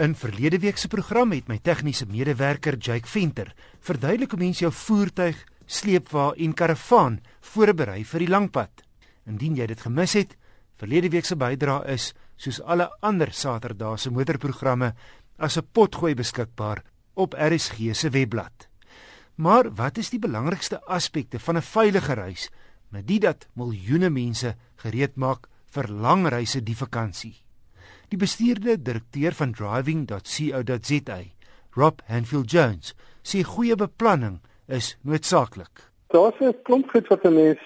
In verlede week se program het my tegniese medewerker Jake Venter verduidelik hoe mens jou voertuig, sleepwa en karavaan voorberei vir die langpad. Indien jy dit gemis het, verlede week se bydra is soos alle ander Saterdae se motorprogramme as 'n potgooi beskikbaar op RSG se webblad. Maar wat is die belangrikste aspekte van 'n veilige reis met dit dat miljoene mense gereed maak vir lang reise die vakansie? Die bestuurde direkteur van driving.co.za, Rob Hanfield Jones, sê goeie beplanning is noodsaaklik. Daar's 'n klomp goed wat 'n mens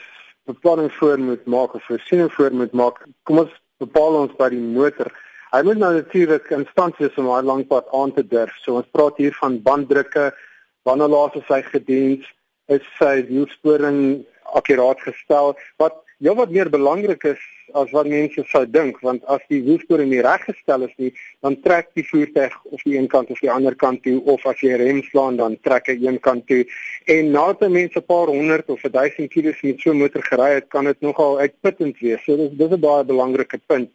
beplanning voor moet maak of voorsiening voor moet maak. Kom ons bepaal ons by die motor. Hy moet nou natuurlik in stand wees om 'n lang pad aan te durf. So ons praat hier van banddrukke, wanneer laas is hy gediens, is sy wielsporing akkuraat gestel? Wat Ja, wat meer belangrik is as wat mense sou dink, want as die wielspore nie reggestel is nie, dan trek die voertuig of die een kant of die ander kant toe of as jy rem slaan dan trek hy een kant toe. En nadat mense 'n paar honderd of 1000 km met so 'n motor gery het, kan dit nogal uitputtend wees. So dis dis 'n baie belangrike punt.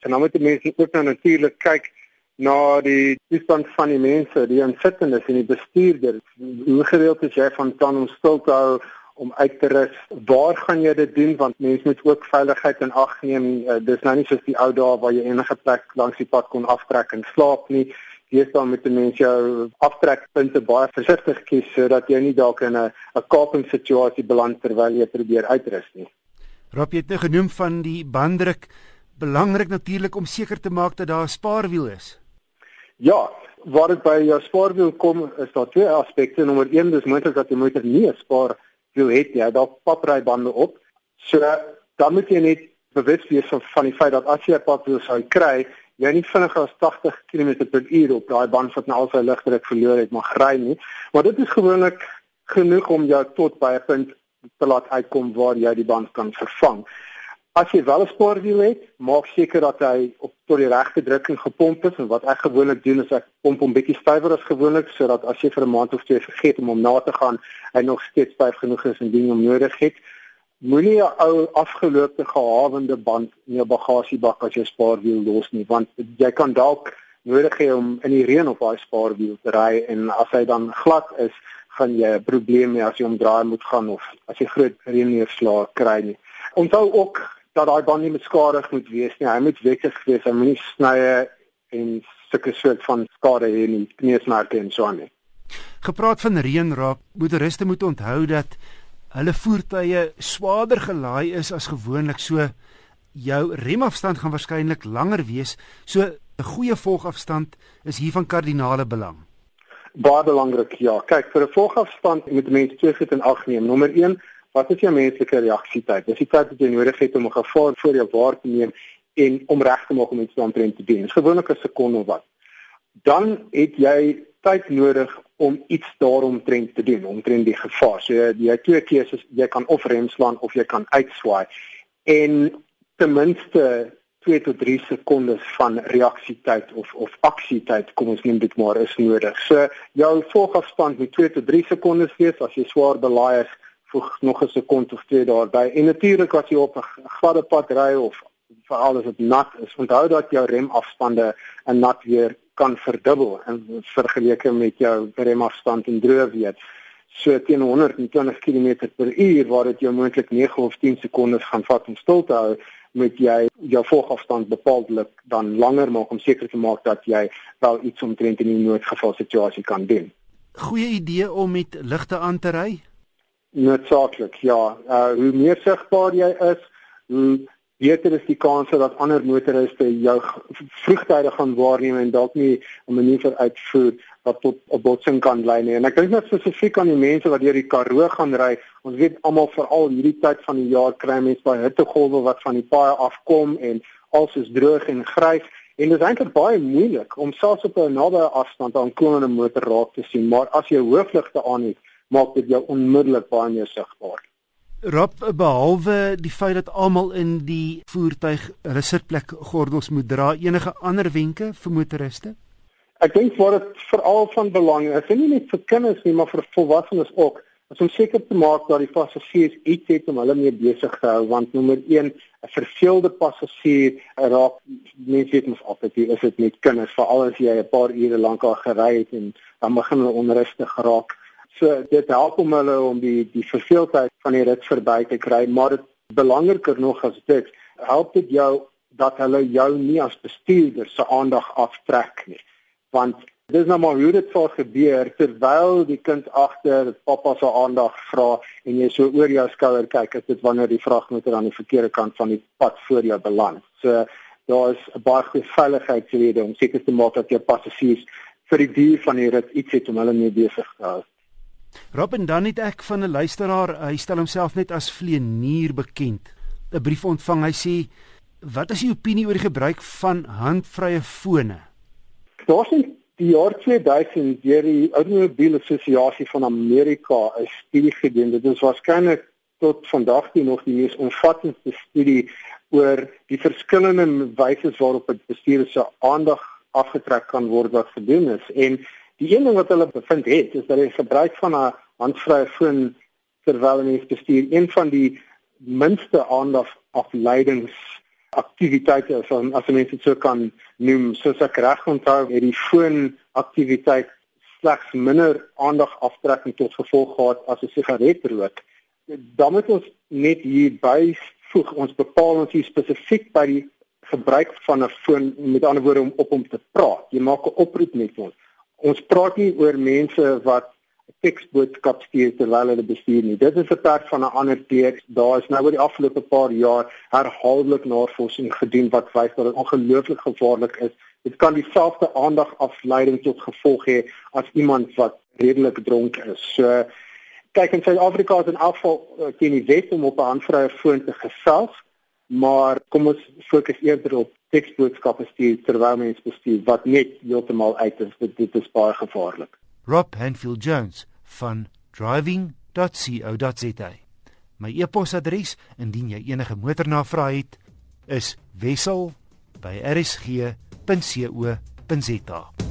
En dan moet mense ook nou natuurlik kyk na die toestand van die mense, die insittendes en die bestuurder. Hoe gereeld is jy van plan om stil te hou om uit te rus. Waar gaan jy dit doen want mense moet ook veiligheid in ag neem. Uh, dis nou nie soos die ou dae waar jy enige plek langs die pad kon aftrek en slaap nie. Hier staan met die mense jou aftrekpunte baie versigtig kies sodat jy nie dalk in 'n 'n kaping situasie beland terwyl jy probeer uitrus nie. Rob het nou genoem van die banddruk. Belangrik natuurlik om seker te maak dat daar 'n spaarwiel is. Ja, waar dit by jou spaarwiel kom, is daar twee aspekte. Nommer 1, dis moontlik dat jy moet nie 'n spaar wil het jy daar paprybande op. So dan moet jy net bewus wees van, van die feit dat as jy 'n pad wil sou kry, jy nie vinniger as 80 km/h op daai band wat nou al sy ligdruk verloor het mag ry nie. Maar dit is gewoonlik genoeg om jou tot by 'n punt te laat uitkom waar jy die band kan vervang. As jy wel 'n spoorwiel het, maak seker dat hy op tot die regte drukking gepomp is en wat ek gewoonlik doen is ek pomp hom bietjie stywer as gewoonlik sodat as jy vir 'n maand of twee vergeet om hom na te gaan, hy nog steeds styf genoeg is en dien hom nodig het. Moenie 'n ou afgeloopte gehawende band in jou bagasiebak as jy spoorwiel los nie, want jy kan dalk nodig hê om in die reën op daai spoorwiel te ry en as hy dan glad is, gaan jy 'n probleem hê as jy hom draai moet gaan of as jy groot reënneerslae kry nie. Onthou ook dat daai band nie beskadig moet wees nie. Hy moet wettig wees. Hy moet nie snye en sulke soort van skade hê nie, kneusmerke en so aan nie. Gepraat van reën raak, motoriste moet onthou dat hulle voertuie swaarder gelaai is as gewoonlik. So jou remafstand gaan waarskynlik langer wees. So 'n goeie volgafstand is hier van kardinale belang. Baie belangrik, ja. Kyk, vir 'n volgafstand moet mense twee goed in ag neem. Nommer 1 Wat is jou menslike reaksietyd? Dis die tyd wat jy nodig het om 'n gevaar voor jou waar te neem en om reg te maak om iets aan te doen. Dis gewoonlik 'n sekonde of wat. Dan het jy tyd nodig om iets daaromtrent te doen, omtrent die gevaar. So jy het twee keuses, jy kan of rem slaan of jy kan uitswaai. En ten minste 2 tot 3 sekondes van reaksietyd of of aksietyd, kom ons neem dit maar, is nodig. So jou volgafstand moet 2 tot 3 sekondes wees as jy swaar belaai is voeg nog 'n sekonde of twee daarby. En natuurlik as jy op 'n gladde pad ry of veral as dit nat is, onthou dat jou remafstande in nat weer kan verdubbel in vergelyking met jou remafstand in droë weer. So teen 120 km/h waar dit jou moontlik 9 of 10 sekondes gaan vat om stil te hou, moet jy jou volgafstand bepaaldelik dan langer maak om seker te maak dat jy wel iets omtrent in 'n noodgeval situasie kan doen. Goeie idee om met ligte aan te ry? Noodsaaklik, ja. Uh hoe meer sigbaar jy is, hoe beter is die kans dat ander motoriste jou vroegtydig gaan waarneem en dalk nie 'n manier vir uitvoer wat tot 'n botsing kan lei nie. En ek dink net spesifiek aan die mense wat deur die Karoo gaan ry. Ons weet almal veral hierdie tyd van die jaar kry mense baie hittegolwe wat van die paaie afkom en alles is droog en grys. En dit is eintlik baie moeilik om selfs op 'n naby afstand aan komende motor raak te sien, maar as jy hoofligte aan het, maak dit jou onmiddellik baie meer sigbaar. Rob behalwe die feit dat almal in die voertuig hulle sitplek gordels moet dra, enige ander wenke vir motoriste? Ek dink wat dit veral van belang is, nie net vir kinders nie, maar vir volwassenes ook. is om seker te maak dat die passasiers iets het om hulle mee besig te hou want nommer 1 'n verveelde passasier raak mense weet mos altyd is dit met kinders veral as jy 'n paar ure lank al gery het en dan begin hulle onrustig raak. So dit help om hulle om die die verveeldheid van die rit verby te kry, maar dit belangriker nog as dit help dit jou dat hulle jou nie as bestuurder se aandag aftrek nie. Want dis nou maar hoe dit sou gebeur terwyl die kind agter pappa se aandag vra en jy so oor jou skouer kyk, is dit wanneer die vragmotor aan die verkeerde kant van die pad voor jou beland. So daar is 'n baie goeie veiligheidsrede om seker te maak dat jou passasiers vir die duur van die rit iets het om hulle mee besig te hou. Robin dan het ek van 'n luisteraar, hy stel homself net as vleenier bekend. 'n Brief ontvang, hy sê Wat is u opinie oor die gebruik van handvrye fone? Daar's in die jaar 2000 deur die Automobiele Assosiasie van Amerika 'n studie gedoen. Dit is waarskynlik tot vandag toe nog die mees omvattende studie oor die verskillende wyse waarop dit bestuur se aandag afgetrek kan word wat gedoen is. En die een ding wat hulle bevind het, is dat die gebruik van 'n handvrye foon terwyl jy bestuur een van die minste aandag afleidings aktiwiteite as as mense dit so kan noem soos ek reg onthou het die foon aktiwiteit slegs minder aandag aftrekking tot gevolg gehad as 'n sigaret rook. Dan moet ons net hier byvoeg ons bepaal ons hier spesifiek by die gebruik van 'n foon met ander woorde om op hom te praat. Jy maak 'n oproep met ons. Ons praat nie oor mense wat teksboodskap stuur terwyl hulle bestuur nie. Dit is 'n perd van 'n ander teks. Daar is nou oor die afgelope paar jaar herhaaldelik navorsing gedoen wat wys dat dit ongelooflik gevaarlik is. Dit kan dieselfde aandagafleiding tot gevolg hê as iemand wat redelik dronk is. So kyk in Suid-Afrika is in afval uh, teen die wet om op 'n handvrye foon te gesels, maar kom ons fokus eerder op teksboodskappe stuur terwyl mens bestuur wat net heeltemal uit is. Dit, dit is baie gevaarlik. Rob Hanfield Jones van driving.co.za. My e-posadres indien jy enige motornavrae het is wissel@rsg.co.za.